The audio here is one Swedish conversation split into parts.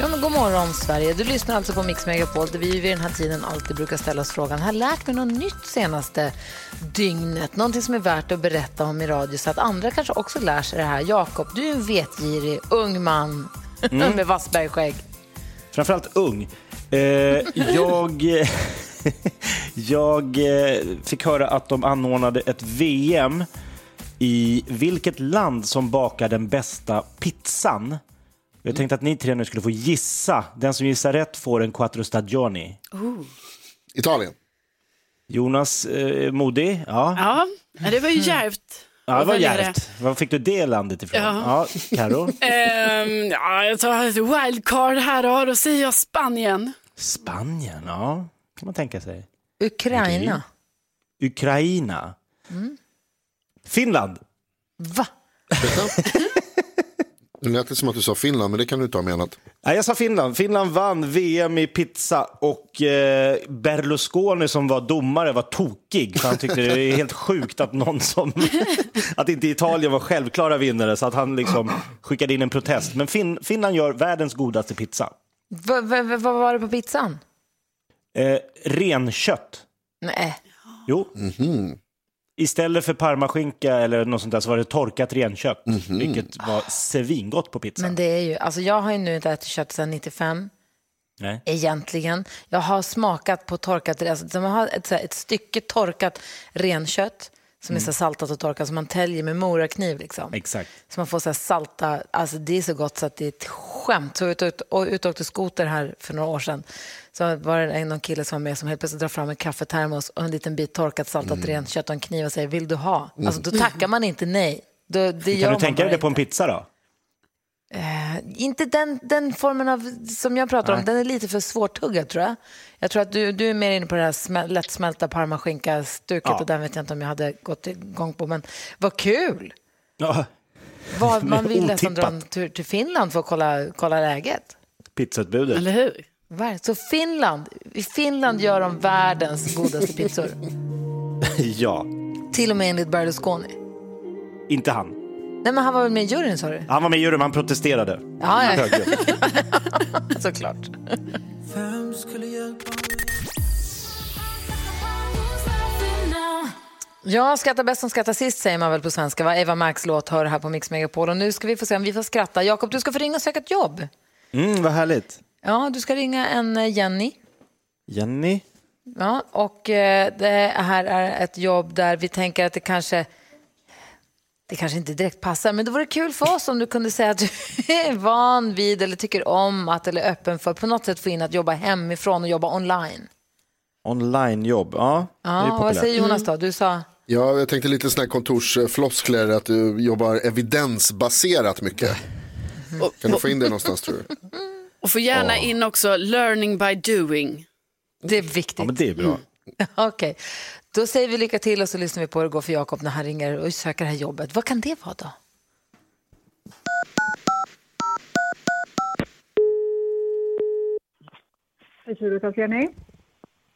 Ja, men god morgon, Sverige. Du lyssnar alltså på Mix Megapol där vi vid den här tiden alltid brukar ställa oss frågan har lärt mig något nytt senaste dygnet? Någonting som är värt att berätta om i radio så att andra kanske också lär sig det här. Jakob, du är en vetgirig ung man Mm. med vassbergskägg. Framförallt ung. Eh, jag, jag eh, fick höra att de anordnade ett VM i vilket land som bakar den bästa pizzan. Jag tänkte att ni tre nu skulle få gissa. Den som gissar rätt får en quattro stagioni. Italien. Jonas eh, modig. Ja. Ja, det var ju djärvt. ja, det var djärvt. Var fick du det landet ifrån? Ja. Ja, Karo. Ehm, ja, jag tar ett wildcard här då. Då säger jag Spanien. Spanien, ja. kan man tänka sig. Ukraina. Ukraina. Finland. Va? Nu lät det som att du sa Finland, men det kan du inte ha menat. Nej, jag sa Finland. Finland vann VM i pizza och eh, Berlusconi som var domare var tokig. För han tyckte det är helt sjukt att någon som... att inte Italien var självklara vinnare så att han liksom skickade in en protest. Men fin Finland gör världens godaste pizza. Va, va, va, vad var det på pizzan? Eh, renkött. Nej. Jo. Istället för parmaskinka eller något sånt där så var det torkat renkött. Vilket var svingott på pizza. Men det är ju, alltså jag har ju nu inte ätit kött sedan 95. Nej. egentligen. Jag har smakat på torkat, alltså, de har ett, ett stycke torkat renkött som är så här saltat och torkat som man täljer med morakniv. Liksom. Exakt. Så man får så salta, alltså det är så gott så att det är ett skämt. Så ut, ut, åkte skoter här för några år sedan. Så var det en någon kille som var med som helt plötsligt drar fram en kaffetermos och en liten bit torkat saltat renkött och en kniv och säger vill du ha? Alltså då tackar man inte nej. Då, det gör Kan du tänka dig det på en pizza då? Inte den, den formen av som jag pratar om, den är lite för svårtuggad tror jag. Jag tror att du, du är mer inne på det här smäl, lättsmälta parmaskinka-stuket Ja. och den vet jag inte om jag hade gått igång på. Men vad kul! Ja. Vad, man vill nästan dra en tur till Finland för att kolla, kolla läget. Pizzautbudet. Eller hur? Så Finland, i Finland gör de världens godaste pizzor. Ja. Till och med enligt Berlusconi. Inte han. Nej men han var väl med i juryn sa du? Han var med i juryn, han protesterade. Ja, ja. Såklart. Ja, skratta bäst som skrattar sist säger man väl på svenska. Va? Eva Max låt hör här på Mix Megapol. Och nu ska vi få se om vi får skratta. Jakob, du ska få ringa och söka ett jobb. Mm, vad härligt. Ja, du ska ringa en eh, Jenny. Jenny? Ja, och eh, det här är ett jobb där vi tänker att det kanske det kanske inte direkt passar, men det vore kul för oss om du kunde säga att du är van vid eller tycker om att eller är öppen för på något sätt få in att jobba hemifrån och jobba online. Onlinejobb, ja. Ja, vad säger. Jonas då? Du sa... Ja, jag tänkte lite sådana här kontorsfloskler, att du jobbar evidensbaserat mycket. Kan du få in det någonstans tror du? Och få gärna in också learning by doing. Det är viktigt. Ja, men det är bra. Okej, då säger vi lycka till och så lyssnar vi på hur det går för Jakob när han ringer och söker det här jobbet. Vad kan det vara då?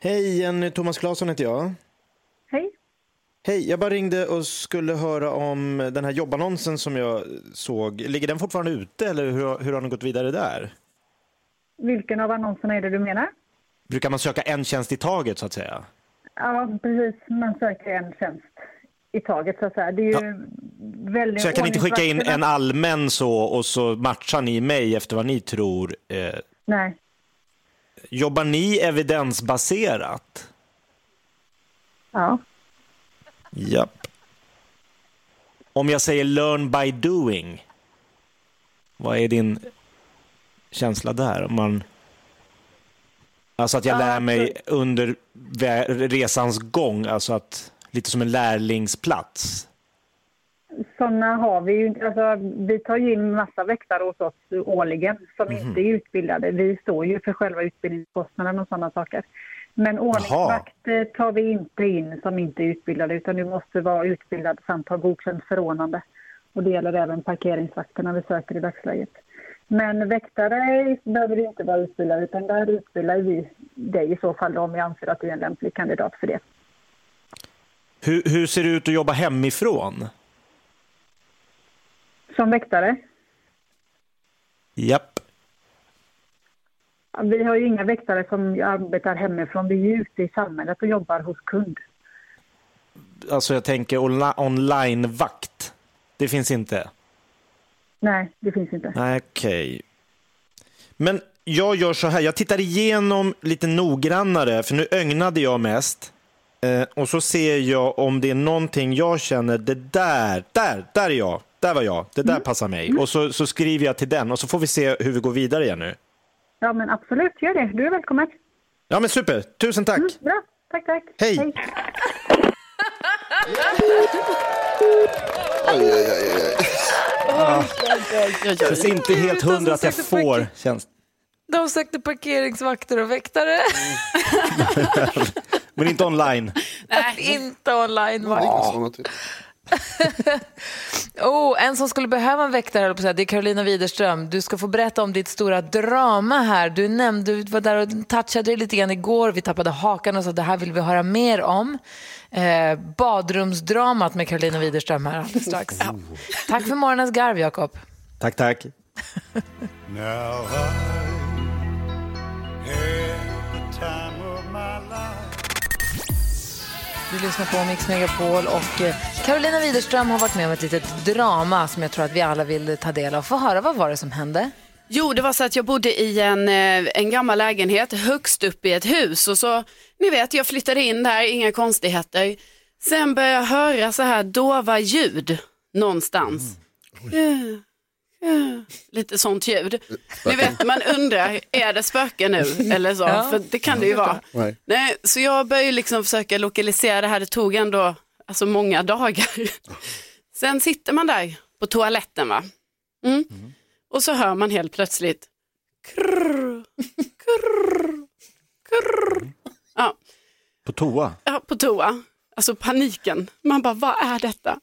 Hej Jenny, Thomas Claesson heter jag. Hej. Hej, jag bara ringde och skulle höra om den här jobbannonsen som jag såg. Ligger den fortfarande ute eller hur, hur har den gått vidare där? Vilken av annonserna är det du menar? Brukar man söka en tjänst i taget så att säga? Ja, precis. Man söker en tjänst i taget så att säga. Det är ju väldigt Så jag kan inte skicka in en allmän så och så matchar ni mig efter vad ni tror. Eh, Nej. jobbar ni evidensbaserat? Ja. Japp. Om jag säger learn by doing, vad är din känsla där? Om man... Alltså att jag lär mig under resans gång, alltså att lite som en lärlingsplats. Sådana har vi ju. Alltså, vi tar ju in massa väktare hos oss årligen som Mhm. inte är utbildade. Vi står ju för själva utbildningskostnaden och sådana saker. Men ordningsvakt eh, tar vi inte in som inte är utbildade utan du måste vara utbildad samt ha godkänt förordnande. Och det gäller även parkeringsvakterna vi söker i dagsläget. Men väktare behöver du inte vara utbildad utan där utbildar vi dig i så fall om vi anser att du är en lämplig kandidat för det. Hur, hur ser det ut att jobba hemifrån? Som väktare? Japp. Ja, Vi har ju inga väktare som arbetar hemifrån. Vi är ute i samhället och jobbar hos kund. Alltså jag tänker online-vakt. Det finns inte? Nej, det finns inte. Nej, okej. Men jag gör så här, jag tittar igenom lite noggrannare, för nu ögnade jag mest. Eh, och så ser jag om det är någonting jag känner, det där, där, där är jag, där var jag, det där passar mig. Och så, så skriver jag till den och så får vi se hur vi går vidare igen nu. Ja, men absolut, gör det. Du är välkommen. Ja men super, tusen tack. Bra, tack, tack. Hej. Oj, oj, oj, oj. Känns inte helt hundra att jag får tjänst. De sökte parkeringsvakter och väktare. Men inte online. inte online. Oh, en som skulle behöva en väktare, höll jag på att säga, det är Carolina Widerström. Du ska få berätta om ditt stora drama här. Du nämnde, du var där och touchade det lite grann igår. Vi tappade hakan och sa det här vill vi höra mer om. Eh, badrumsdramat med Carolina Widerström här alldeles strax. Tack för morgonens garv, Jakob. Tack, tack. Now I had the time of my life. Du lyssnar på Mix Megapol och eh, Carolina Widerström har varit med om ett litet drama som jag tror att vi alla vill ta del av. Få höra, vad var det som hände? Jo, det var så att jag bodde i en, eh, en gammal lägenhet högst upp i ett hus och så, ni vet, jag flyttade in där, inga konstigheter. Sen började jag höra så här dova ljud någonstans. Eh, eh, Lite sånt ljud. Ni vet, man undrar, är det spöken nu eller så? För det kan det ju vara. Nej. Nej, så jag började liksom försöka lokalisera det här, det tog ändå alltså, många dagar. Sen sitter man där på toaletten va? Mm. Och så hör man helt plötsligt krrr, krrr, krrr. Ja, På toa? ja, på toa. Alltså paniken. Man bara, vad är detta?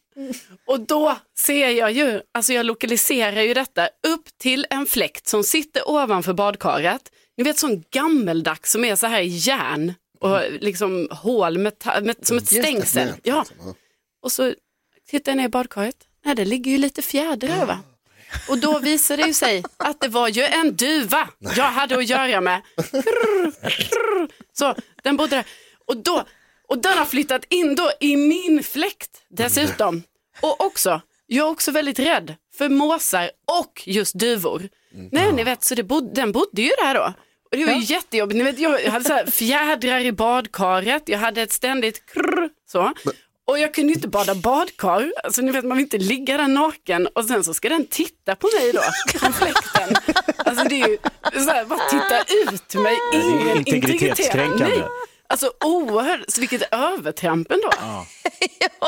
Och då ser jag ju, alltså jag lokaliserar ju detta upp till en fläkt som sitter ovanför badkaret. Ni vet sån gammeldags som är så här i järn och liksom hål med, med, som ett stängsel. Nät, Ja. liksom, ja. Och så tittar jag ner i badkaret. Nej, det ligger ju lite fjädrar va? Och då visade det ju sig att det var ju en duva jag hade att göra med. Så den bodde där. Och, då, och den har flyttat in då i min fläkt dessutom. Och också, jag är också väldigt rädd för måsar och just duvor. Nej, ni vet, så det bod, den bodde ju där då. Och det var ju jättejobbigt. Ni vet, jag hade så här fjädrar i badkaret, jag hade ett ständigt krrr, så. Och jag kunde ju inte bada badkar, alltså ni vet man vill inte ligga där naken och sen så ska den titta på mig då, från fläkten. Alltså det är ju så här, bara titta ut mig, ingen integritetskränkande. integritet. Alltså oerhört, så vilket övertramp ändå.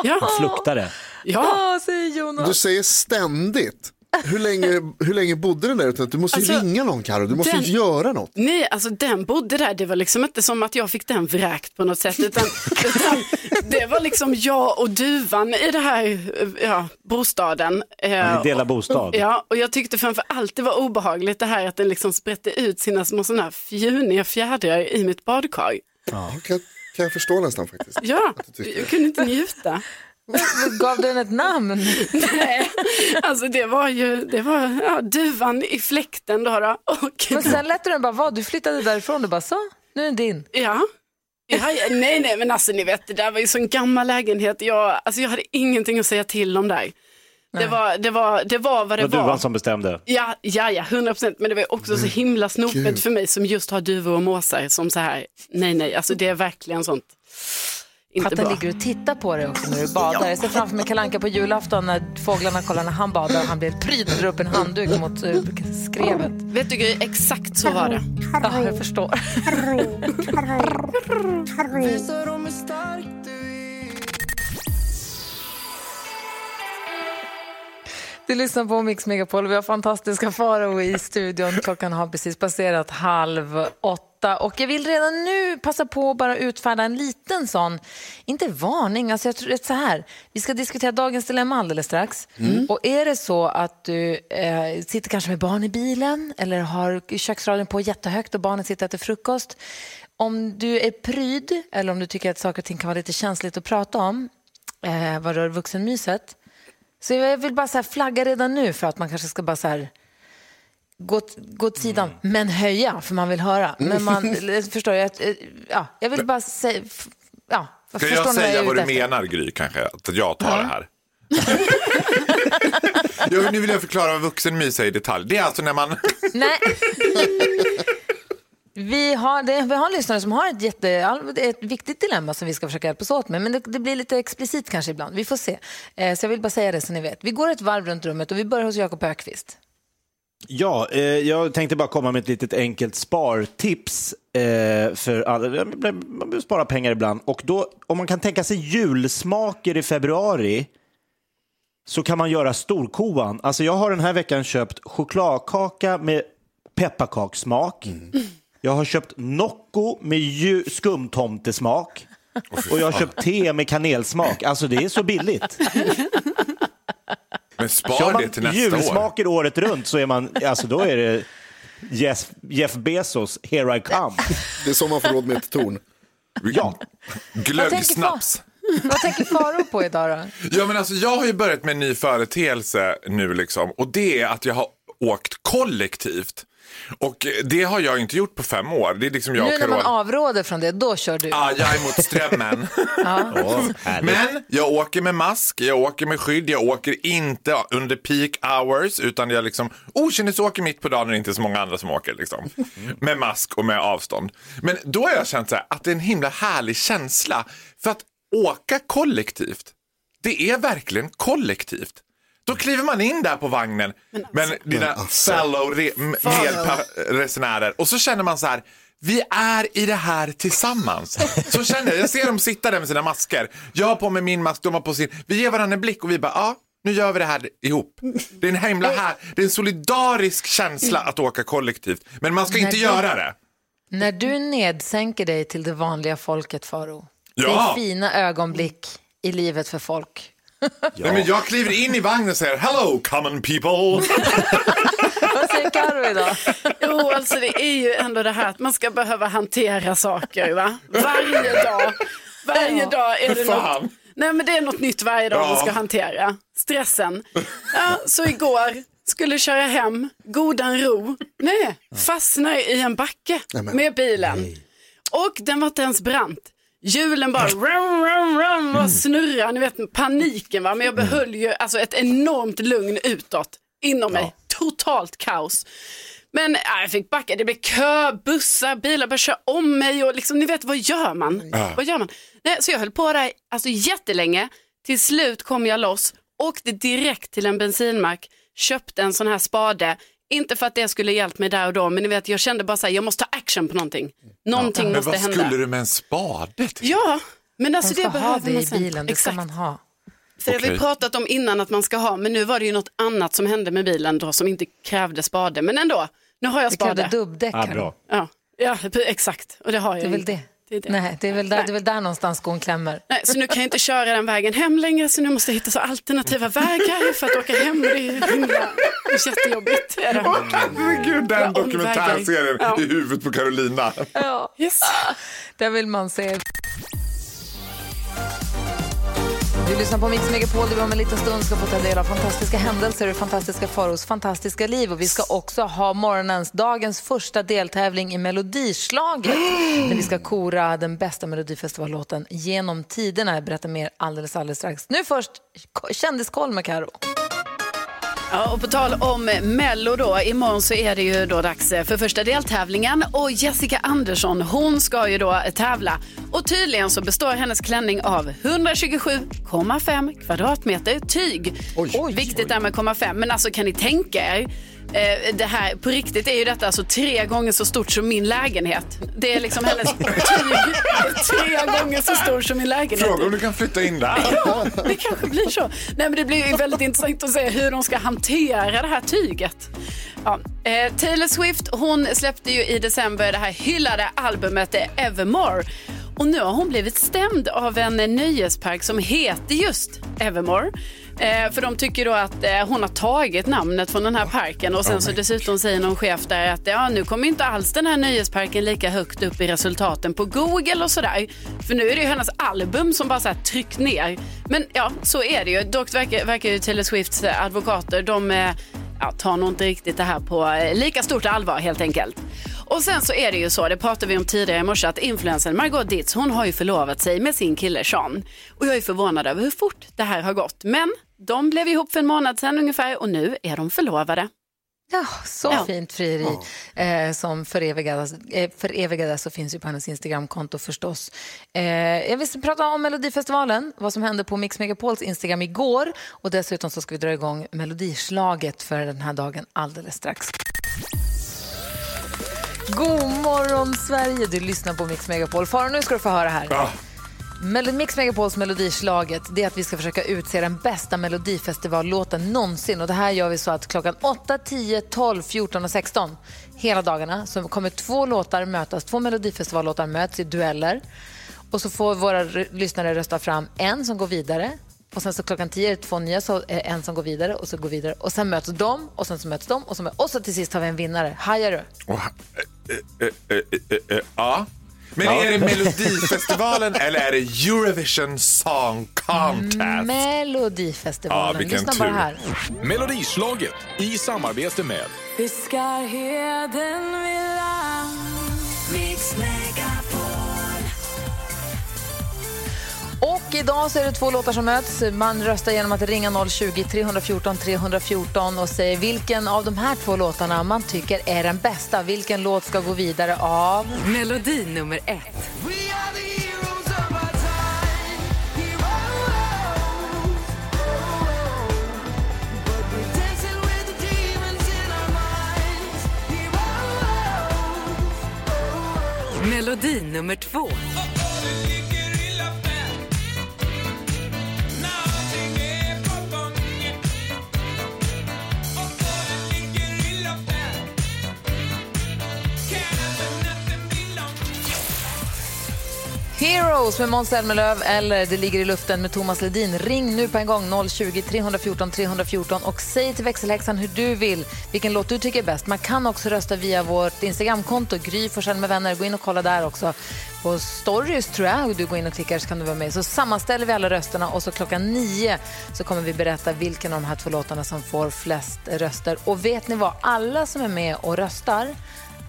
Ja, Fluktar det? ja. Ja, säger Jonas. Du säger ständigt. Hur länge, hur länge bodde den där ute? Du måste ju Alltså, ringa någon Karo. du måste den- ju göra något. Nej, alltså den bodde där, det var liksom inte som att jag fick den vräkt på något sätt, utan, utan det var liksom jag och duvan i det här ja, bostaden. Eh, Ni delar bostad? Ja, och jag tyckte framför allt det var obehagligt det här att den liksom sprätte ut sina små sådana här fjuniga fjädrar i mitt badkar. Ja, kan, kan jag förstå nästan faktiskt. Ja, du kunde inte njuta. Gav den ett namn? Nej, alltså det var ju, det var ja, duvan i fläkten då. då. Och, Men sen lät du den bara vara. Du flyttade därifrån. Du bara så, nu är den din. Ja. Ja, ja, nej, nej, men alltså ni vet, det där var ju så en gammal lägenhet. Jag, alltså, jag hade ingenting att säga till om där. Det var, det, var, det var vad det Det var var. duvan som bestämde? Ja, ja, ja, 100 procent. Men det var också så himla snopet för mig som just har duvor och måsar som så här, nej, nej, alltså det är verkligen sånt. Inte Att den bra. ligger och tittar på dig också när du badar. Jag ser framför mig Kalanka på julafton när fåglarna kollar när han badar och han blir pryd drar upp en handduk mot eh, skrevet. Vet du Gry, exakt så var det. Ja, jag förstår. Du lyssnar på Mix Megapol. Vi har fantastiska Farao i studion. Klockan har precis passerat halv åtta. Och jag vill redan nu passa på att bara utfärda en liten sån, inte varning, alltså jag tror så här. Vi ska diskutera dagens dilemma alldeles strax. Och är det så att du eh, sitter kanske med barn i bilen eller har köksradion på jättehögt och barnen sitter och äter frukost. Om du är pryd eller om du tycker att saker och ting kan vara lite känsligt att prata om eh, vad rör vuxenmyset. Så jag vill bara så flagga redan nu för att man kanske ska bara så här gå, gå åt sidan, men höja för man vill höra. Men man, förstår jag, eh, ja, jag vill bara säga, ja, Ska jag säga är vad du efter? menar Gry kanske? Att jag tar det här. jag, nu vill jag förklara vad vuxenmys är i detalj. Det är alltså när man... Nej. Vi har, det, vi har en lyssnare som har ett, jätte, ett viktigt dilemma som vi ska försöka hjälpas åt med. Men det, det blir lite explicit kanske ibland. Vi får se. Eh, så jag vill bara säga det så ni vet. Vi går ett varv runt rummet och vi börjar hos Jakob Ökvist. Ja, eh, jag tänkte bara komma med ett litet enkelt spartips. Eh, för alla. Man behöver spara pengar ibland. Och då, om man kan tänka sig julsmaker i februari så kan man göra storkovan. Alltså jag har den här veckan köpt chokladkaka med pepparkakssmak. Jag har köpt Nocco med skumtomtesmak. Och jag har köpt te med kanelsmak. Alltså det är så billigt. Men Kör spar man det till nästa år. julsmaker året runt så är man, alltså då är det Jeff, Jeff Bezos, here I come. Det är så man får råd med ett torn. Ja, Glöggsnaps. Vad tänker Faro på idag då? Ja, men alltså, jag har ju börjat med en ny företeelse nu liksom, och det är att jag har åkt kollektivt. Och det har jag inte gjort på fem år. Det är liksom jag Nu när man avråder från det, då kör du. Ja, jag är mot strömmen. Härligt. Men jag åker med mask, jag åker med skydd, jag åker inte under peak hours utan jag liksom okynnesåker mitt på dagen när det inte är så många andra som åker. Liksom. Med mask och med avstånd. Men då har jag känt så här, att det är en himla härlig känsla. För att åka kollektivt, det är verkligen kollektivt. Då kliver man in där på vagnen med dina fellow re- m- medresenärer och så känner man så här, vi är i det här tillsammans. Så känner jag, jag ser dem sitta där med sina masker. Jag har på mig min mask, de har på sin. Vi ger varandra en blick och vi bara, ja, nu gör vi det här ihop. Det är en himla här, det är en solidarisk känsla att åka kollektivt. Men man ska inte göra det. När du nedsänker dig till det vanliga folket, Faro. Det är Ja. fina ögonblick i livet för folk. Nej, men jag kliver in i vagnen och säger, hello common people. Vad säger Karo idag? Jo, alltså det är ju ändå det här att man ska behöva hantera saker va? Varje dag. Varje dag är det något. Nej men det är något nytt varje dag man Ja. ska hantera. Stressen. Ja, så igår skulle köra hem, godan ro. Nej, fastnar i en backe med bilen. Och den var inte ens brant. Hjulen bara rum, rum, rum, och snurrar, ni vet paniken va. Men jag behöll ju alltså, ett enormt lugn utåt inom mig. Totalt kaos. Men ja, jag fick backa, det blev kö, bussar, bilar började köra om mig och liksom, ni vet vad gör man? Vad gör man? Nej, så jag höll på där alltså, jättelänge. Till slut kom jag loss, åkte direkt till en bensinmack, köpte en sån här spade. Inte för att det skulle hjälpt mig där och då, men ni vet, jag kände bara så här, jag måste ta action på någonting. Någonting Men måste vad hända. skulle du med en spade till? Ja, men Man alltså ska det ha behöver det man i bilen, det ska man ha. För det har vi pratat om innan att man ska ha, men nu var det ju något annat som hände med bilen då som inte krävde spade. Men ändå, nu har jag Det krävde spade. dubbdäck. Ja. Ja, ja, exakt. Och det har jag Det är väl det. Det är det. Nej, det är väl där, det är väl där någonstans skon klämmer. Nej, så nu kan jag inte köra den vägen hem längre så nu måste jag hitta så alternativa vägar för att åka hem. Det är himla det är jättejobbigt. Är det. Herregud, den Ja, dokumentärserien. Ja. i huvudet på Carolina. Yes. Där vill man se. Du lyssnar på Mix Megapol där vi om en liten stund ska få ta del av fantastiska händelser och fantastiska Faros fantastiska liv. Och vi ska också ha morgonens, dagens första deltävling i Melodislaget. där vi ska kora den bästa Melodifestivallåten genom tiderna. Jag berättar mer alldeles, alldeles strax. Nu först kändiskoll med Karo. Ja, och på tal om Mello då, imorgon så är det ju då dags för första deltävlingen. Och Jessica Andersson hon ska ju då tävla. Och tydligen så består hennes klänning av 127,5 kvadratmeter tyg. Oj, Viktigt där med 0,5 men alltså kan ni tänka er Eh, det här, på riktigt är ju detta alltså tre gånger så stort som min lägenhet. Det är liksom hennes tyg tre gånger så stor som min lägenhet. Fråga om du kan flytta in där. Ja, det kanske blir så. Nej, men det blir ju väldigt intressant att se hur de ska hantera det här tyget. Ja. Eh, Taylor Swift hon släppte ju i december det här hyllade albumet eh, Evermore. Och nu har hon blivit stämd av en nöjespark som heter just Evermore. Eh, för de tycker då att eh, hon har tagit namnet från den här parken och sen så dessutom säger någon chef där att ja, nu kommer inte alls den här nöjesparken lika högt upp i resultaten på Google och sådär. För nu är det ju hennes album som bara så här tryckt ner. Men ja, så är det ju. Dock verkar, verkar ju Taylor Swifts advokater, de eh, ja, tar nog inte riktigt det här på eh, lika stort allvar helt enkelt. Och sen så är det ju så, det pratade vi om tidigare i morse, att influensen Margot Ditz, hon har ju förlovat sig med sin kille Sean. Och jag är förvånad över hur fort det här har gått. Men de blev ihop för en månad sedan ungefär och nu är de förlovade. Ja, så Ja. fint frieri eh, som förevigades, eh, förevigades och finns ju på hennes Instagramkonto förstås. Eh, jag vill prata om Melodifestivalen, vad som hände på Mix Megapols Instagram igår och dessutom så ska vi dra igång Melodislaget för den här dagen alldeles strax. God morgon Sverige, du lyssnar på Mix Megapol. Farao, nu ska du få höra här. Mel- Mix Megapols melodislaget det är att vi ska försöka utse den bästa melodifestivallåten någonsin. Och det här gör vi så att klockan 8, 10, 12, 14 och 16 hela dagarna så kommer två låtar mötas. Två melodifestivallåtar möts i dueller. Och så får våra lyssnare rösta fram en som går vidare. Och sen så klockan 10 är det två nya, så är en som går vidare och så går vidare. Och sen möts de och sen så möts de och så, möts, och så till sist har vi en vinnare. Hajar du? Och, eh, eh, eh, eh, eh, ja. Men är det Melodifestivalen eller är det Eurovision Song Contest? Melodifestivalen. Ja, vilken Lyssna bara tur. här. Melodislaget i samarbete med Och idag så är det två låtar som möts. Man röstar genom att ringa 020-314 314 och säger vilken av de här två låtarna man tycker är den bästa. Vilken låt ska gå vidare av... Melodi nummer ett. Melodi nummer två. Heroes med Måns Zelmerlöw eller Det ligger i luften med Thomas Ledin. Ring nu på en gång 020-314 314 och säg till växelhäxan hur du vill, vilken låt du tycker är bäst. Man kan också rösta via vårt Instagramkonto, Gry Forssell med vänner. Gå in och kolla där också. På stories tror jag, och du går in och klickar så kan du vara med. Så sammanställer vi alla rösterna och så klockan nio så kommer vi berätta vilken av de här två låtarna som får flest röster. Och vet ni vad? Alla som är med och röstar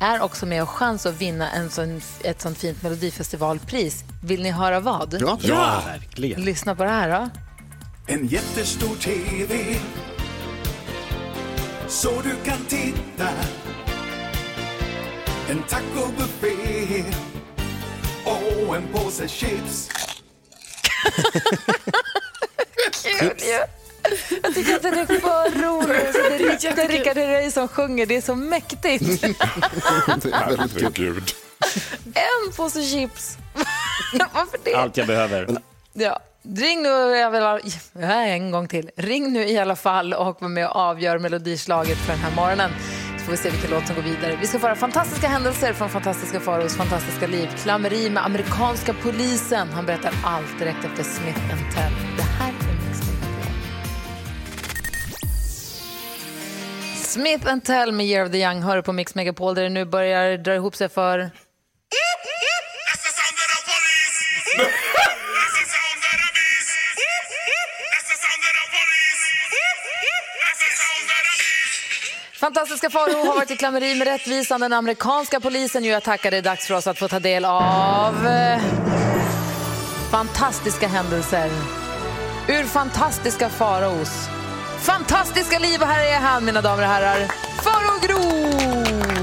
är också med och chans att vinna en sån, ett sånt fint melodifestivalpris. Vill ni höra vad? Ja. Ja, verkligen. Lyssna på det här då. En jättestor TV Så du kan titta En tacobuffé Och en påse chips Kul ju! Jag tycker att den är för rolig. Så det är Rickard- det är Rickard Herrey som sjunger. Det är så mäktigt. Det är väldigt kul. Herregud. En påse chips. Varför det? Allt jag behöver. Ja. Ring nu, jag vill en gång till. Ring nu i alla fall och var med och avgör melodislaget för den här morgonen. Så får vi se vilken låt som går vidare. Vi ska få höra fantastiska händelser från fantastiska Faros fantastiska liv. Klammeri med amerikanska polisen. Han berättar allt direkt efter Smith Tell. Det här Smith Tell med Year of the Young hör på Mix Megapol där det nu börjar dra ihop sig för Fantastiska Farao har varit i klammeri med rättvisan. Den amerikanska polisen ju attackar. Det är dags för oss att få ta del av eh, fantastiska händelser ur fantastiska Faraos fantastiska liv. Och här är han, mina damer och herrar, Farao Groth!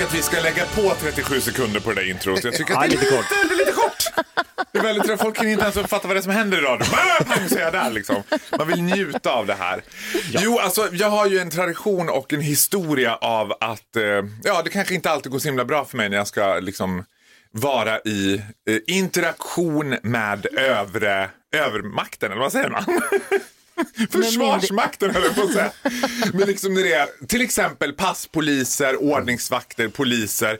Tycker att vi ska lägga på 37 sekunder på det där introt. Jag tycker Ja, att det är lite kort. Det är lite kort. Det är väldigt, folk kan inte ens uppfatta vad det är som händer i radion. Jag där liksom. Man vill njuta av det här. Jo, alltså jag har ju en tradition och en historia av att, eh, ja det kanske inte alltid går så himla bra för mig när jag ska liksom vara i eh, interaktion med övre, övermakten, eller vad säger man? Försvarsmakten höll jag på att säga. Men liksom när det är till exempel passpoliser, ordningsvakter, poliser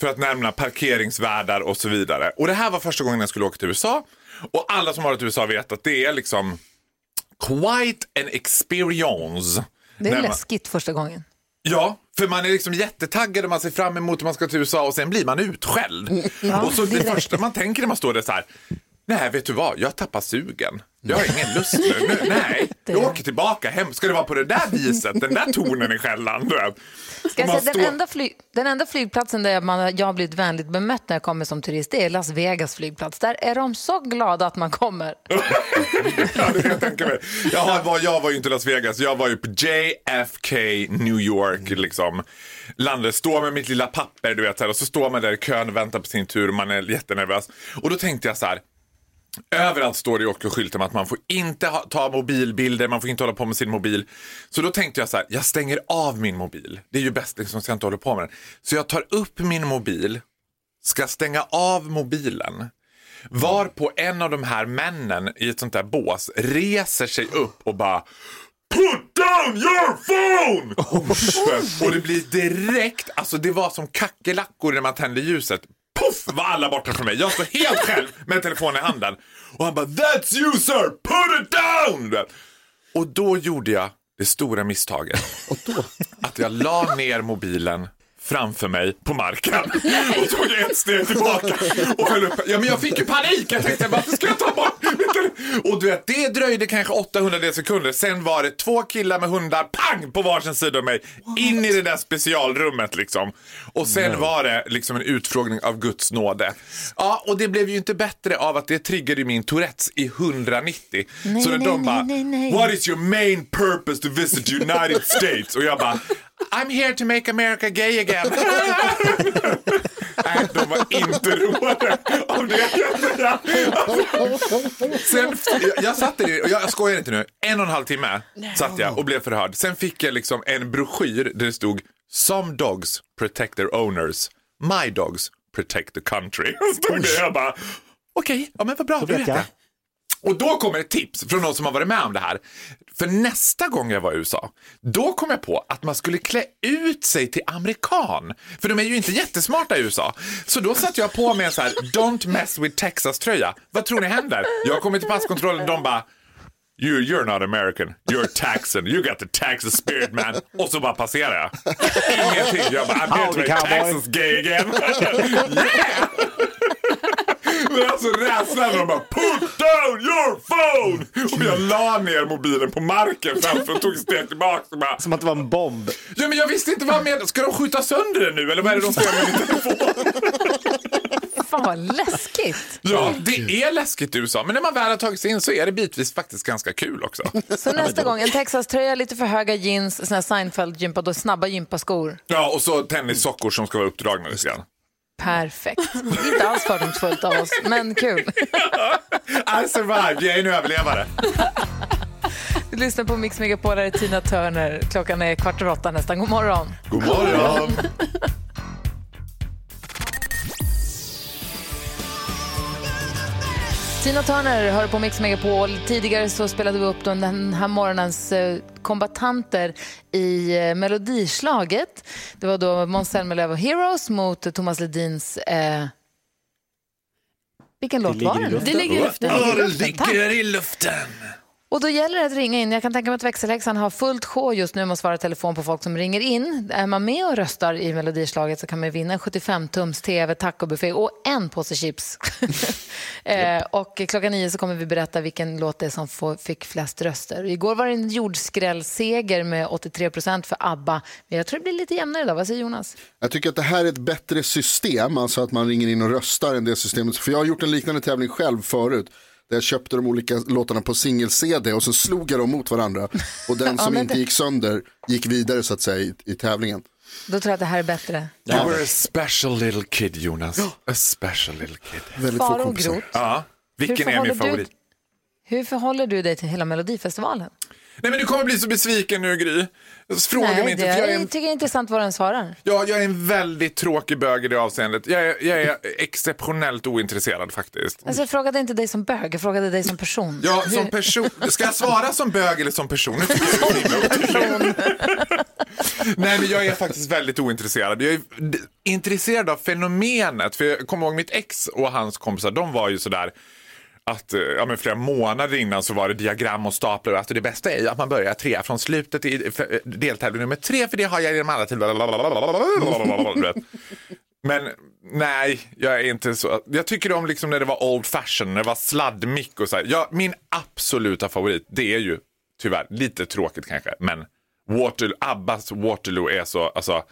för att nämna parkeringsvärdar och så vidare. Och det här var första gången jag skulle åka till USA. Och alla som har varit i USA vet att det är liksom quite an experience. Det är man- läskigt första gången. Ja, för man är liksom jättetaggad och man ser fram emot att man ska till USA och sen blir man utskälld. och så det direkt. första man tänker när man står där så här, nej vet du vad, jag tappar sugen. Jag har ingen lust nu. nu nej, jag åker tillbaka hem. Ska det vara på det där viset, den där tonen i skällan? du vet? Ska jag Man säga, den, enda fly, den enda flygplatsen där man, jag har blivit vänligt bemött när jag kommer som turist det är Las Vegas flygplats. Där är de så glada att man kommer. Ja, det kan jag tänka mig. Jag var, jag var ju inte Las Vegas, jag var ju på JFK New York. Liksom. Landade, står med mitt lilla papper du vet, här, och så står man där i kön och väntar på sin tur och man är jättenervös. Och då tänkte jag så här, Överallt står det också skyltar om att man får inte ha, ta mobilbilder, man får inte hålla på med sin mobil. Så då tänkte jag så här, jag stänger av min mobil. Det är ju bäst liksom, så jag inte håller på med den. Så jag tar upp min mobil, ska stänga av mobilen. Var på en av de här männen i ett sånt där bås reser sig upp och bara Put down your phone! och det blir direkt, alltså det var som kackerlackor när man tände ljuset. Puff var alla borta från mig. Jag står helt själv med telefonen i handen. Och han bara That's you sir, put it down! Och då gjorde jag det stora misstaget. Att jag la ner mobilen framför mig på marken och tog ett steg tillbaka och höll upp. Ja, men jag fick ju panik. Jag tänkte bara, ska jag ta bort Och du vet, det dröjde kanske 800 sekunder. Sen var det två killar med hundar, pang, på varsin sida av mig. In i det där specialrummet liksom. Och sen var det liksom en utfrågning av Guds nåde. Ja, och det blev ju inte bättre av att det triggade min Tourettes i 190. Nej, Så när nej, de bara, nej, nej, nej. what is your main purpose to visit United States? Och jag bara, I'm here to make America gay again. Nej, de var inte roade av det. Sen, jag, jag satt i- och jag, jag skojar inte nu, en och en halv timme satt jag och blev förhörd. Sen fick jag liksom en broschyr där det stod Some dogs protect their owners, my dogs protect the country. Stod det, jag bara, okej, ja men vad bra, då vet jag. Och då kommer ett tips från någon som har varit med om det här. För nästa gång jag var i USA, då kom jag på att man skulle klä ut sig till amerikan. För de är ju inte jättesmarta i USA. Så då satte jag på mig en så här Don't mess with Texas-tröja. Vad tror ni händer? Jag kommer till passkontrollen de bara You, you're not American, you're Texan, you got the Texas spirit man. Och så bara passerar jag. Ingenting. Jag bara, I'm here to make. Texas gay again. yeah! Men alltså rädslan när de bara put down your phone! Och jag la ner mobilen på marken framför och tog ett steg tillbaka och bara Som att det var en bomb. Ja men jag visste inte vad med Ska de skjuta sönder den nu eller vad är det de ska göra med min telefon? Fan vad läskigt. Ja, det är läskigt i USA men när man väl har tagit sig in så är det bitvis faktiskt ganska kul också. Så nästa gång, en Texas-tröja, lite för höga jeans, såna här Seinfeld-gympa, då snabba gympaskor. Ja och så tennissockor som ska vara uppdragna lite grann. Perfekt. Inte alls fördomsfullt av oss, men kul. I survived, jag är en överlevare. Du lyssnar på Mix Megapol, här är Tina Turner. Klockan är kvart över åtta nästan. God morgon. God morgon. Tina Turner hör på Mix Megapol. Tidigare så spelade vi upp den här morgonens eh, kombatanter i eh, Melodislaget. Det var då Måns Zelmerlöw och Heroes mot Thomas Ledins... Eh... Vilken låt var ligger i det? luften. Det ligger i luften. Det ligger i luften. Och då gäller det att ringa in. Jag kan tänka mig att växelhäxan har fullt sjå just nu med att svara telefon på folk som ringer in. Är man med och röstar i Melodislaget så kan man vinna en 75-tums tv, tacobuffé och en påse chips. eh, och klockan nio så kommer vi berätta vilken låt det är som får, fick flest röster. Igår var det en jordskrällseger med 83 procent för ABBA. Men jag tror det blir lite jämnare idag. Vad säger Jonas? Jag tycker att det här är ett bättre system, alltså att man ringer in och röstar än det systemet. För jag har gjort en liknande tävling själv förut. Där jag köpte de olika låtarna på singel-CD och så slog jag dem mot varandra. Och den Ja, som men inte det- gick sönder gick vidare så att säga i, i tävlingen. Då tror jag att det här är bättre. You were a special little kid Jonas. A special little kid. Väldigt få Faro och kompisar. Groth, Ja, vilken Hur är min förhåller du- favorit? hur förhåller du dig till hela Melodifestivalen? Nej men du kommer bli så besviken nu Gry. Fråga mig Nej, inte. det för jag, är jag en, tycker det är intressant vad den svarar. ja, jag är en väldigt tråkig bög i det avseendet. Jag är, jag är exceptionellt ointresserad faktiskt. Alltså, jag frågade inte dig som bög, jag frågade dig som person. Ja, som person. Ska jag svara som bög eller som person? Nu tycker jag. Nej, men jag är faktiskt väldigt ointresserad. Jag är intresserad av fenomenet. För jag kommer ihåg mitt ex och hans kompisar, de var ju sådär att eh, ja, men flera månader innan så var det diagram och staplar. Alltså det bästa är ju att man börjar tre från slutet i eh, deltävling nummer tre för det har jag genom alla vet. Men nej, jag är inte så. Jag tycker om liksom när det var old fashion, när det var sladdmick och så här. Ja, min absoluta favorit, det är ju tyvärr lite tråkigt kanske, men Waterloo, Abbas Waterloo är så, alltså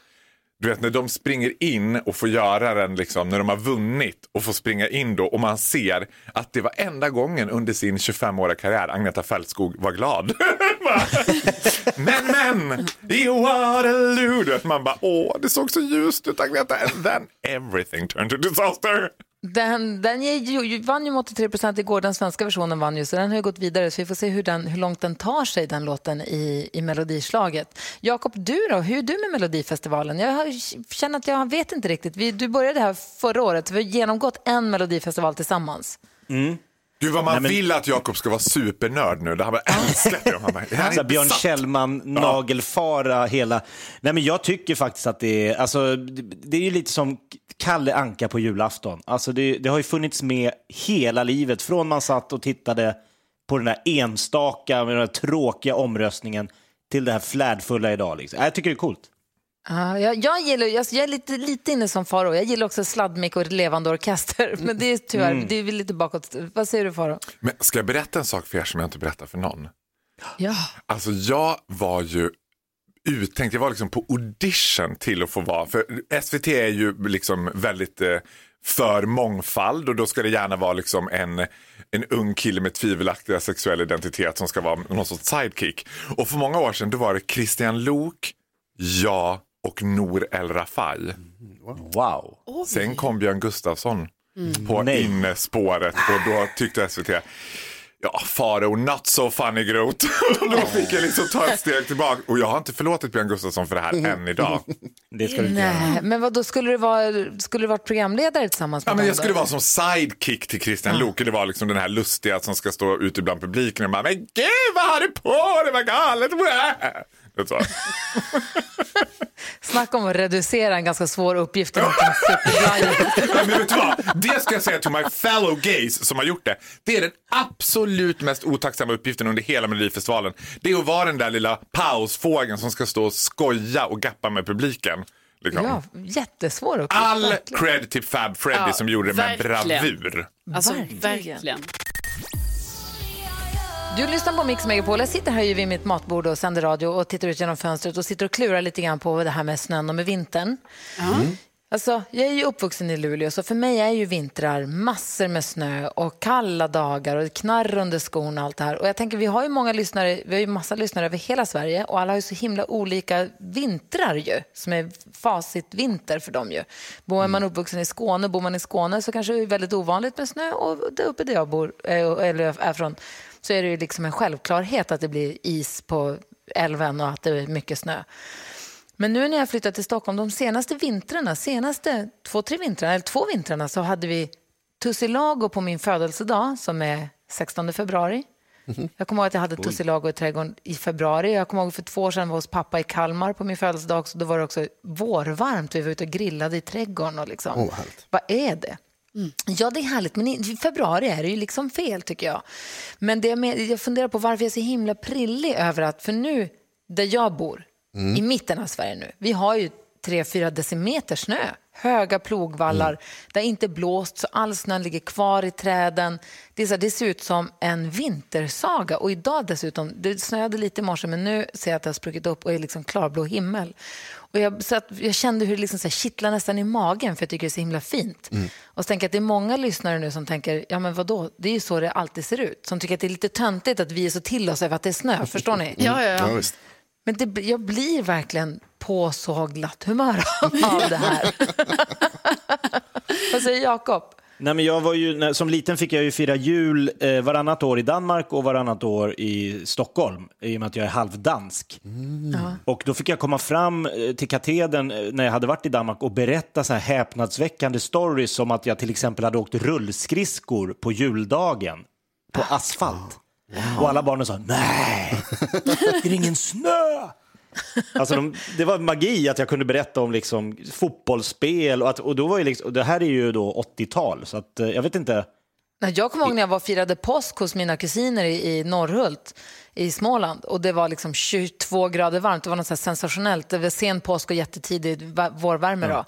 du vet när de springer in och får göra den liksom när de har vunnit och får springa in då och man ser att det var enda gången under sin 25-åriga karriär Agneta Fältskog var glad. Men men, i Waterloo. Du vet, Man bara åh det såg så ljust ut Agneta and then everything turned to disaster. Den, den ju, vann ju med 83 procent igår, den svenska versionen vann ju, så den har ju gått vidare. Så vi får se hur, den, hur långt den tar sig, den låten, i, i melodislaget. Jakob, du då? Hur är du med Melodifestivalen? Jag har, känner att jag vet inte riktigt. Vi, du började här förra året, vi har genomgått en Melodifestival tillsammans. Mm. Gud vad man Nej, men- vill att Jakob ska vara supernörd nu. Det här bara. Han bara, det här är Så här, Björn. Kjellman, nagelfara hela... Nej men jag tycker faktiskt att det är, alltså, det, det är ju lite som Kalle Anka på julafton. Alltså det, det har ju funnits med hela livet, från man satt och tittade på den där enstaka, med den där tråkiga omröstningen till det här flärdfulla idag. Liksom. Jag tycker det är coolt. Ja, jag, jag, gillar, jag, jag är lite, lite inne som Faro. Jag gillar också sladdmick och levande orkester. Men det är tyvärr Mm. det är lite bakåt. Vad säger du Faro? Men ska jag berätta en sak för er som jag inte berättar för någon? Ja. Alltså jag var ju uttänkt, jag var liksom på audition till att få vara, för SVT är ju liksom väldigt eh, för mångfald och då ska det gärna vara liksom en, en ung kille med tvivelaktiga sexuell identitet som ska vara någon sorts sidekick. Och för många år sedan då var det Christian Lok, jag och Nour El Rafai. Wow. Sen kom Björn Gustafsson Mm. på Nej. innespåret och då tyckte SVT Ja, Faro, not so funny Groth. Och då fick jag liksom ta ett steg tillbaka. Och jag har inte förlåtit Björn Gustafsson för det här än idag. Det ska du inte göra. Nej, men vad då skulle du vara, skulle du vara programledare tillsammans med Ja, men jag skulle då? vara som sidekick till Christian Luuk. Det var liksom den här lustiga som ska stå ute bland publiken och bara, men gud vad har du på dig, vad galet. Det är så. Snacka om att reducera en ganska svår uppgift till men vet du vad? Det ska jag säga till my fellow gays som har gjort det. Det är den absolut mest otacksamma uppgiften under hela Melodifestivalen. Det är att vara den där lilla pausfågeln som ska stå och skoja och gappa med publiken. Liksom. Ja, jättesvår uppgift. All verkligen. cred till Fab Freddy Ja, som gjorde det med verkligen. bravur. Alltså Verkligen. verkligen. Du lyssnar på Mix Megapol. Jag sitter här ju vid mitt matbord och sänder radio och tittar ut genom fönstret och sitter och klurar lite grann på det här med snön och med vintern. Alltså, jag är ju uppvuxen i Luleå, så för mig är ju vintrar massor med snö och kalla dagar och knarr under skorna och allt det här. Och jag tänker, vi har ju många lyssnare, vi har ju massa lyssnare över hela Sverige och alla har ju så himla olika vintrar ju, som är facitvinter för dem ju. Bor man uppvuxen i Skåne, bor man i Skåne så kanske det är väldigt ovanligt med snö och där uppe där jag bor, eh, eller är från, så är det ju liksom en självklarhet att det blir is på älven och att det är mycket snö. Men nu när jag flyttat till Stockholm, de senaste vintrarna, senaste två, tre vintrarna, eller två vintrarna så hade vi tussilago på min födelsedag som är 16 februari. Jag kommer ihåg att jag hade tussilago i trädgården i februari. Jag kommer ihåg för två år sedan var hos pappa i Kalmar på min födelsedag. Så då var det också vårvarmt. Vi var ute och grillade i trädgården. Och liksom. Härligt. Vad är det? Ja, det är härligt, men i februari är det ju liksom fel tycker jag. Men det jag, med, jag funderar på varför jag är så himla prillig över att, för nu där jag bor, i mitten av Sverige nu, vi har ju 3-4 decimeter snö. Höga plogvallar, där inte blåst så all snön ligger kvar i träden. Det, är så det ser ut som en vintersaga. Och idag dessutom, det snöade lite i morse men nu ser jag att det har spruckit upp och är liksom klarblå himmel. Och jag, så att jag kände hur det liksom så här kittlar nästan i magen för jag tycker det är så himla fint. Och så tänker jag att det är många lyssnare nu som tänker, ja men vadå, det är ju så det alltid ser ut. Som tycker att det är lite töntigt att vi är så till oss över att det är snö, förstår ni? Ja, ja, Ja, ja. visst. Men det, jag blir verkligen på så glatt humör av det här. Vad säger Jakob? Nej, men jag var ju, när, som liten fick jag ju fira jul eh, varannat år i Danmark och varannat år i Stockholm i och med att jag är halvdansk. Ja. Och då fick jag komma fram eh, till katedern eh, när jag hade varit i Danmark och berätta så här häpnadsväckande stories som att jag till exempel hade åkt rullskridskor på juldagen på asfalt. Och alla barnen sa nej, det är ingen snö. Alltså de, det var magi att jag kunde berätta om liksom fotbollsspel och, att, och då var ju liksom, och det här är ju då 80-tal så att eh, jag vet inte. Nej, Jag kommer ihåg när jag var firade påsk hos mina kusiner i, i Norrhult i Småland och det var liksom 22 grader varmt. Det var något så sensationellt. Det var sen påsk och jättetidig vårvärme då.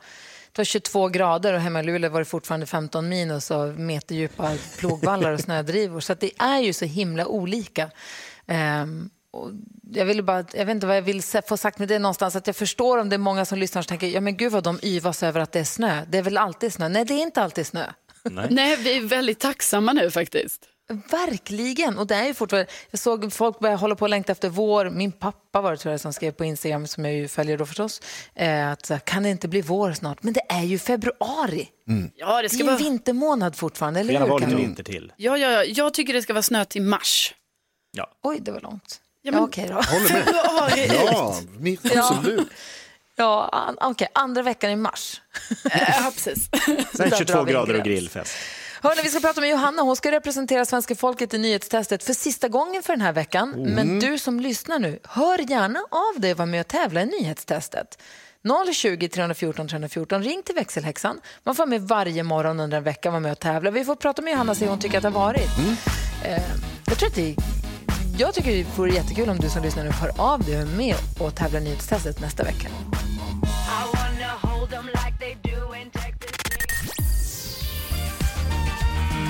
Det var 22 grader och hemma i Luleå var det fortfarande 15 minus och meterdjupa plogvallar och snödrivor. Så det är ju så himla olika. Ehm, och jag, vill bara, jag vet inte vad jag vill få sagt med det någonstans. Att jag förstår om det är många som lyssnar och tänker ja men gud vad de yvas över att det är snö. Det är väl alltid snö? Nej, det är inte alltid snö. Nej, vi är väldigt tacksamma nu faktiskt. Verkligen. Och det är ju fortfarande, jag såg folk börja hålla på och längta efter vår. Min pappa var det tror jag som skrev på Instagram, som jag ju följer då förstås, eh, att kan det inte bli vår snart? Men det är ju februari. Ja, det Det ska är ju vara... vintermånad fortfarande, eller Gärna hur? vara lite Karo? vinter till. Ja, ja, ja, jag tycker det ska vara snö till mars. Oj, det var långt. Ja, Ja, men- Okej då. Håller med. Februari ut. Ja, mitt, absolut. Ja, an- okej, andra veckan i mars. Ja, precis. Sen Där 22 drar vi en grader och grillfest. Hörrni, vi ska prata med Johanna. Hon ska representera svenska folket i nyhetstestet för sista gången för den här veckan. Men du som lyssnar nu, hör gärna av dig och var med och tävla i nyhetstestet. 020 314 314. Ring till växelhäxan. Man får med varje morgon under en vecka vara med och tävla. Vi får prata med Johanna och se hur hon tycker att det har varit. Eh, jag, tror att det, jag tycker det vore jättekul om du som lyssnar nu hör av dig och är med och tävlar i nyhetstestet nästa vecka.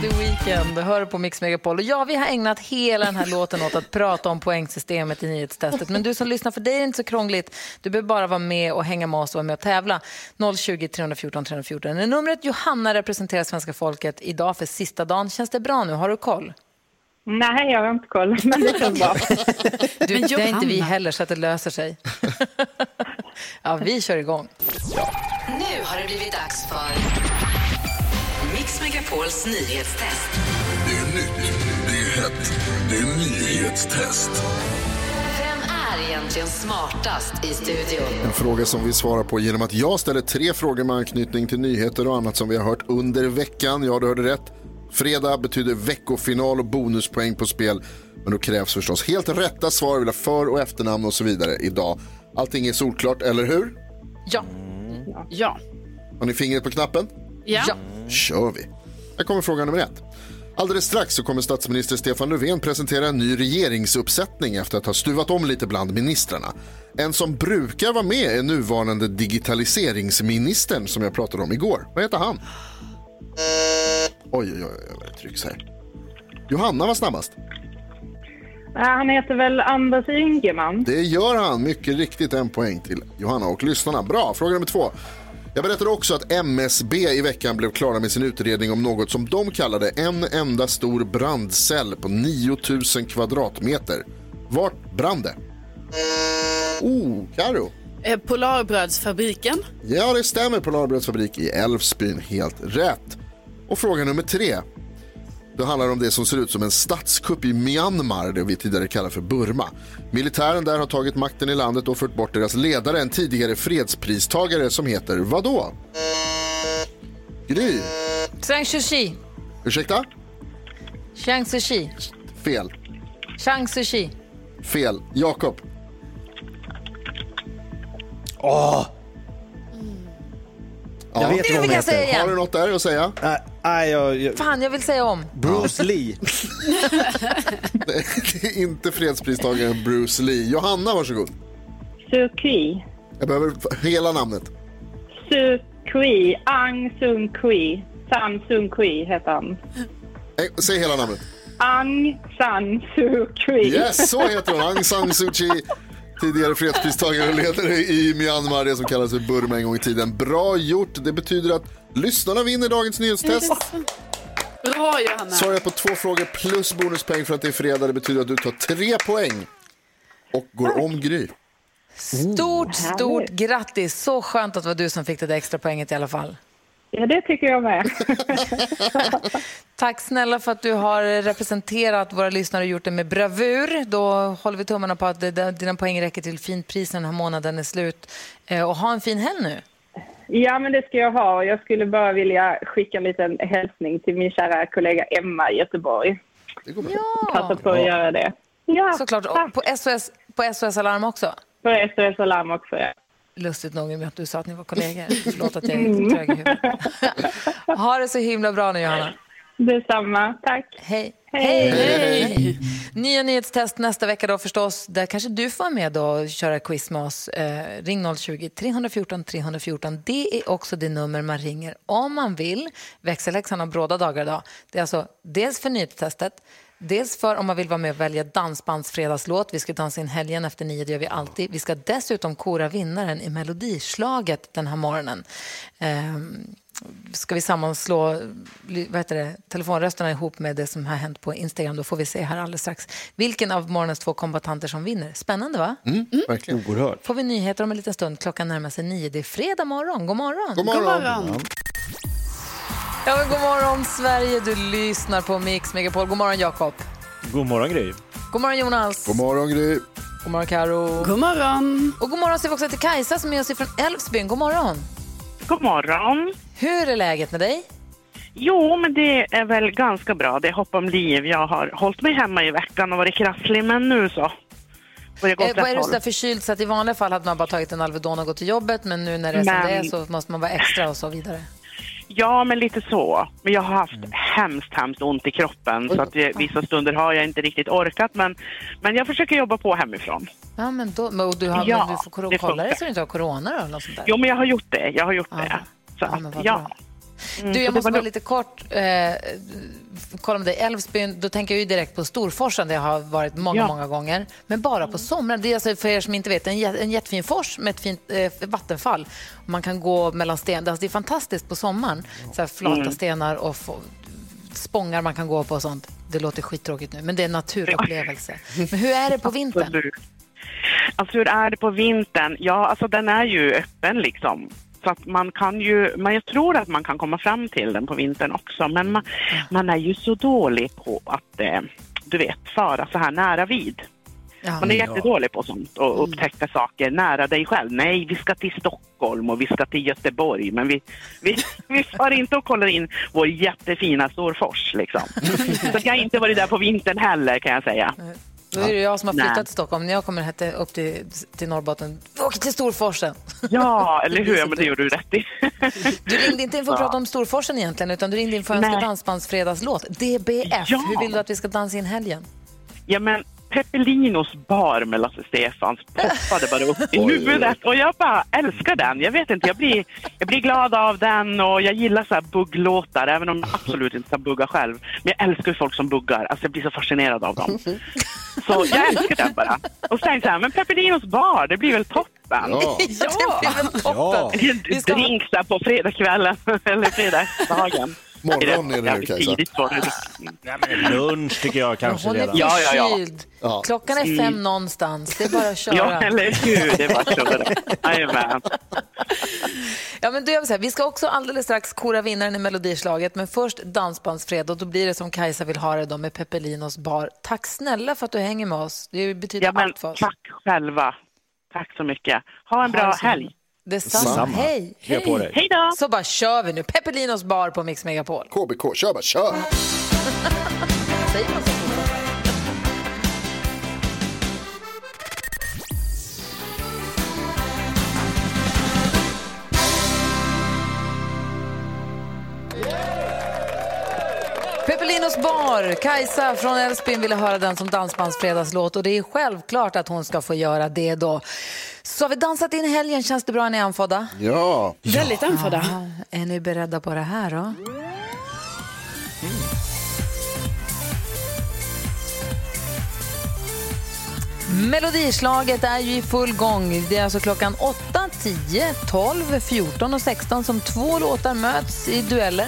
The Weeknd, hör på Mix Megapol. Och ja, vi har ägnat hela den här låten åt att prata om poängsystemet i nyhetstestet. Men du som lyssnar, för dig är det inte så krångligt. Du behöver bara vara med och hänga med oss och vara med och tävla. 020 314 314 numret. Johanna representerar svenska folket idag för sista dagen. Känns det bra nu? Har du koll? Nej, jag har inte koll, men det känns bra. Du, Men det är inte vi heller, så att det löser sig. ja, vi kör igång. Nu har det blivit dags för Mix Megapols nyhetstest. Det är nytt, det är hett, det är nyhetstest. Vem är egentligen smartast i studion? En fråga som vi svarar på genom att jag ställer tre frågor med anknytning till nyheter och annat som vi har hört under veckan. Ja, du hörde rätt. Fredag betyder veckofinal och bonuspoäng på spel. Men då krävs förstås helt rätta svar, vi vill ha för och efternamn och så vidare idag. Allting är solklart, eller hur? Ja. Ja. Har ni fingret på knappen? Ja. Ja. kör vi. Här kommer fråga nummer ett. Alldeles strax så kommer statsminister Stefan Löfven presentera en ny regeringsuppsättning efter att ha stuvat om lite bland ministrarna. En som brukar vara med är nuvarande digitaliseringsministern som jag pratade om igår. Vad heter han? Oj, oj, oj, vad det trycks här. Johanna var snabbast. Han heter väl Anders Ygeman. Det gör han, mycket riktigt en poäng till Johanna och lyssnarna. Bra, fråga nummer två. Jag berättade också att MSB i veckan blev klara med sin utredning om något som de kallade en enda stor brandcell på 9000 kvadratmeter. Vart brann det? Oh, Karo. Eh, Polarbrödsfabriken. Ja, det stämmer. Polarbrödsfabrik i Älvsbyn. Helt rätt. Och fråga nummer tre. Då handlar det om det som ser ut som en statskupp i Myanmar, det vi tidigare kallade för Burma. Militären där har tagit makten i landet och fört bort deras ledare, en tidigare fredspristagare som heter vadå? Gry. Zhang Sushi. Ursäkta? Zhang Sushi. Fel. Zhang Sushi. Fel. Jakob. Åh! Ja. Jag vet vad hon jag säga heter. igen. Har du något där att säga? Nej, nej, jag, jag, Fan, jag vill säga om. Bruce Lee. Det är inte fredspristagaren Bruce Lee. Johanna, varsågod. Suu Jag behöver hela namnet. Suu Kyi. Aung Sung Kyi. San Sung Kyi heter han. Eh, Säg hela namnet. Aung San Suu Kyi. Yes, så heter hon. Aung San Suu Kyi. Tidigare fredspristagare och ledare i Myanmar, det som kallas för Burma en gång i tiden. Bra gjort. Det betyder att lyssnarna vinner dagens nyhetstest. Bra Johanna. Svarar jag på två frågor plus bonuspoäng för att det är fredag. Det betyder att du tar tre poäng och går om Gry. Stort, stort grattis. Så skönt att det var du som fick det där extra poänget i alla fall. Ja, det tycker jag med. Tack snälla för att du har representerat våra lyssnare och gjort det med bravur. Då håller vi tummarna på att det- dina poäng räcker till fint pris när den här månaden är slut. Eh, Och ha en fin helg nu. Ja, men det ska jag ha. Jag skulle bara vilja skicka en liten hälsning till min kära kollega Emma i Göteborg. Passa på att göra det. Ja, Såklart. Och på SOS, på SOS Alarm också. På SOS Alarm också, ja. Lustigt nog med att du sa att ni var kollegor. Förlåt att jag är trög i huvudet. ha det så himla bra nu, Johanna. Detsamma. Tack. Hej. Hej. Hej. Nya nyhetstest nästa vecka då förstås. Där kanske du får vara med då och köra quiz med oss. Eh, ring 020-314 314. Det är också det nummer man ringer om man vill. Växelläxan har bråda dagar idag. Det är alltså dels för nyhetstestet, dels för om man vill vara med och välja dansbandsfredagslåt. Vi ska dansa in helgen efter nio, det gör vi alltid. Vi ska dessutom kora vinnaren i Melodislaget den här morgonen. Ehm, ska vi sammanslå vad heter det, telefonrösterna ihop med det som har hänt på Instagram. Då får vi se här alldeles strax vilken av morgonens två kombatanter som vinner. Spännande va? Mm, verkligen. Oerhört. Får vi nyheter om en liten stund. Klockan närmar sig nio. Det är fredag morgon. God morgon. God morgon. Ja, men god morgon Sverige. Du lyssnar på Mix Megapol. God morgon Jakob. God morgon, Gry. God morgon Jonas. God morgon Gry. God morgon Karo. God morgon. Och god morgon säger vi också till Kajsa som är oss från Älvsbyn. God morgon. God morgon. Hur är läget med dig? Jo, men det är väl ganska bra. Det är hopp om liv. Jag har hållit mig hemma i veckan och varit krasslig, men nu så. Eh, vad är du så där förkyld så att i vanliga fall hade man bara tagit en Alvedon och gått till jobbet men nu när det är som Men- det är så måste man vara extra och så vidare. Ja, men lite så. Men jag har haft hemskt, hemskt ont i kroppen. Så att vissa stunder har jag inte riktigt orkat. Men, men jag försöker jobba på hemifrån. Ja, men då, men du, har, Ja, men du får kolla det så du inte har corona då, eller något sånt där. Jo, men jag har gjort det. Jag har gjort det. Så Ja, att, ja. Mm, Du, jag måste bara lite kort eh, kolla med dig. Älvsbyn, då tänker jag ju direkt på Storforsen där jag har varit många, Ja. många gånger. Men bara på somrarna. Det är alltså för er som inte vet en, en jättefin fors med ett fint eh, vattenfall. Man kan gå mellan stenar. Alltså, det är fantastiskt på sommaren. Så här flata Mm. stenar och spångar man kan gå på och sånt. Det låter skittråkigt nu, men det är en naturupplevelse. Men hur är det på vintern? Absolut. Alltså hur är det på vintern? Ja, alltså den är ju öppen liksom. Så att man kan ju, men jag tror att man kan komma fram till den på vintern också. Men man, man är ju så dålig på att, eh, du vet, fara så här nära vid. Man är jättedålig på sånt och upptäcka saker nära dig själv. Nej, vi ska till Stockholm och vi ska till Göteborg, men vi, vi, vi far inte och kollar in vår jättefina Storfors liksom. Så jag har inte varit där på vintern heller kan jag säga. Då är det jag som har flyttat Nej. till Stockholm. När jag kommer hette upp till, till Norrbotten, åker till Storforsen. Ja, eller hur? Men det gjorde du rätt i. Du ringde inte in för att Ja. prata om Storforsen egentligen, utan du ringde in för att önska dansbandsfredagslåt. DBF, Ja. hur vill du att vi ska dansa in helgen? Ja, men Peppelinos bar med Lasse Stefans poppade bara upp i huvudet och jag bara älskar den. Jag vet inte, jag blir, jag blir glad av den och jag gillar så här bugglåtar även om jag absolut inte kan bugga själv. Men jag älskar folk som buggar, alltså jag blir så fascinerad av dem. Så jag älskar den bara. Och sen så här, men Peppelinos bar, det blir väl toppen? Ja. det blir väl toppen. En drink där på fredagskvällen eller fredagsdagen. Morgon är det nu, Kajsa. Lunch tycker jag kanske Hon är redan. Ja, ja, ja. förkyld. Klockan är fem någonstans. Det är bara att köra. Ja, eller hur? Det. Jajamän. Ja, men då gör vi ska också alldeles strax kora vinnaren i Melodislaget, men först Dansbandsfred då blir det som Kajsa vill ha det då med Peppelinos bar. Tack snälla för att du hänger med oss. Det betyder Ja, men allt för oss. tack själva. Tack så mycket. Ha en Ha bra helg. Detsamma. Detsamma. Hej. Krya på dig. Hej då! Så bara kör vi nu. Peppelinos bar på Mix Megapol. KBK, kör bara, kör! Säger man så Peppelinos bar. Kajsa från Älvsbyn ville höra den som dansbandsfredagslåt och det är självklart att hon ska få göra det då. Så har vi dansat in helgen. Känns det bra? Är ni andfådda? Ja, Väldigt andfådda. Ja, är ni beredda på det här då? Melodislaget är ju i full gång. Det är alltså klockan 8, 10, 12, 14 och 16 som två låtar möts i dueller.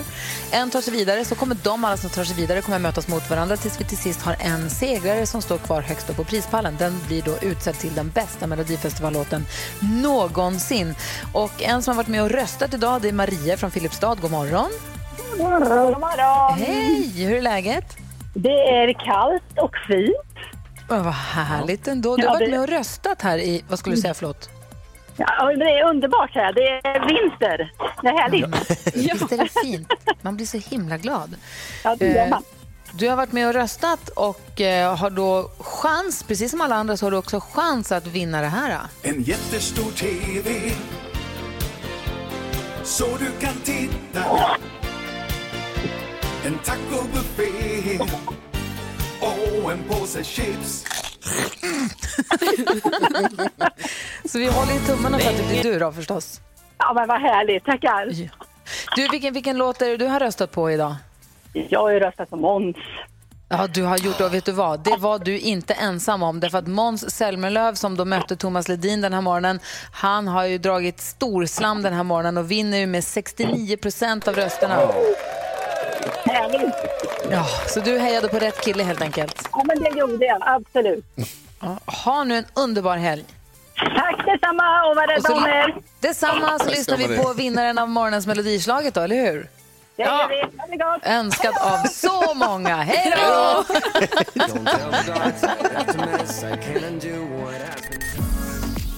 En tar sig vidare, så kommer de alla som tar sig vidare kommer mötas mot varandra tills vi till sist har en segrare som står kvar högst upp på prispallen. Den blir då utsedd till den bästa Melodifestivallåten någonsin. Och en som har varit med och röstat idag det är Maria från Filipstad. God morgon. God morgon. God morgon. Hej, hur är läget? Det är kallt och fint. Oh, vad härligt ändå. Du Ja, har varit det- med och röstat här i, vad skulle du säga, förlåt? Ja, det är underbart här. Det är vinter. Det är härligt. Visst är det fint? Man blir så himla glad. Ja, det gör Eh, man. Du har varit med och röstat och eh, har då chans, precis som alla andra, så har du också chans att vinna det här. En jättestor TV Så du kan titta En tacobuffé Och en påse chips Så vi håller i tummarna för att det blir du då förstås. Ja, men vad härligt. Tackar. Du, vilken, vilken låt är det du har röstat på idag? Jag har ju röstat på Måns. Ja, du har gjort det. Och vet du vad? Det var du inte ensam om. Därför att Måns Zelmerlöw som då mötte Thomas Ledin den här morgonen, han har ju dragit storslam den här morgonen och vinner ju med 69 procent av rösterna. Ja, så du hejade på rätt kille helt enkelt. Ja, men det gjorde jag. Absolut. Ja, ha nu en underbar helg. Tack detsamma och var rädda så- om er. Detsamma så lyssnar vi på vinnaren av morgonens melodislaget då, eller hur? Det gott. Önskad av så många. Hej då!